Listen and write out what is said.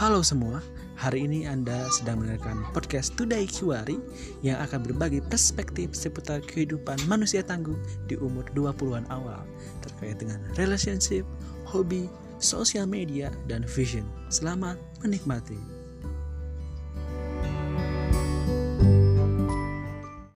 Halo semua, hari ini Anda sedang mendengarkan podcast Today Kiwari yang akan berbagi perspektif seputar kehidupan manusia tangguh di umur 20-an awal terkait dengan relationship, hobi, sosial media, dan vision. Selamat menikmati.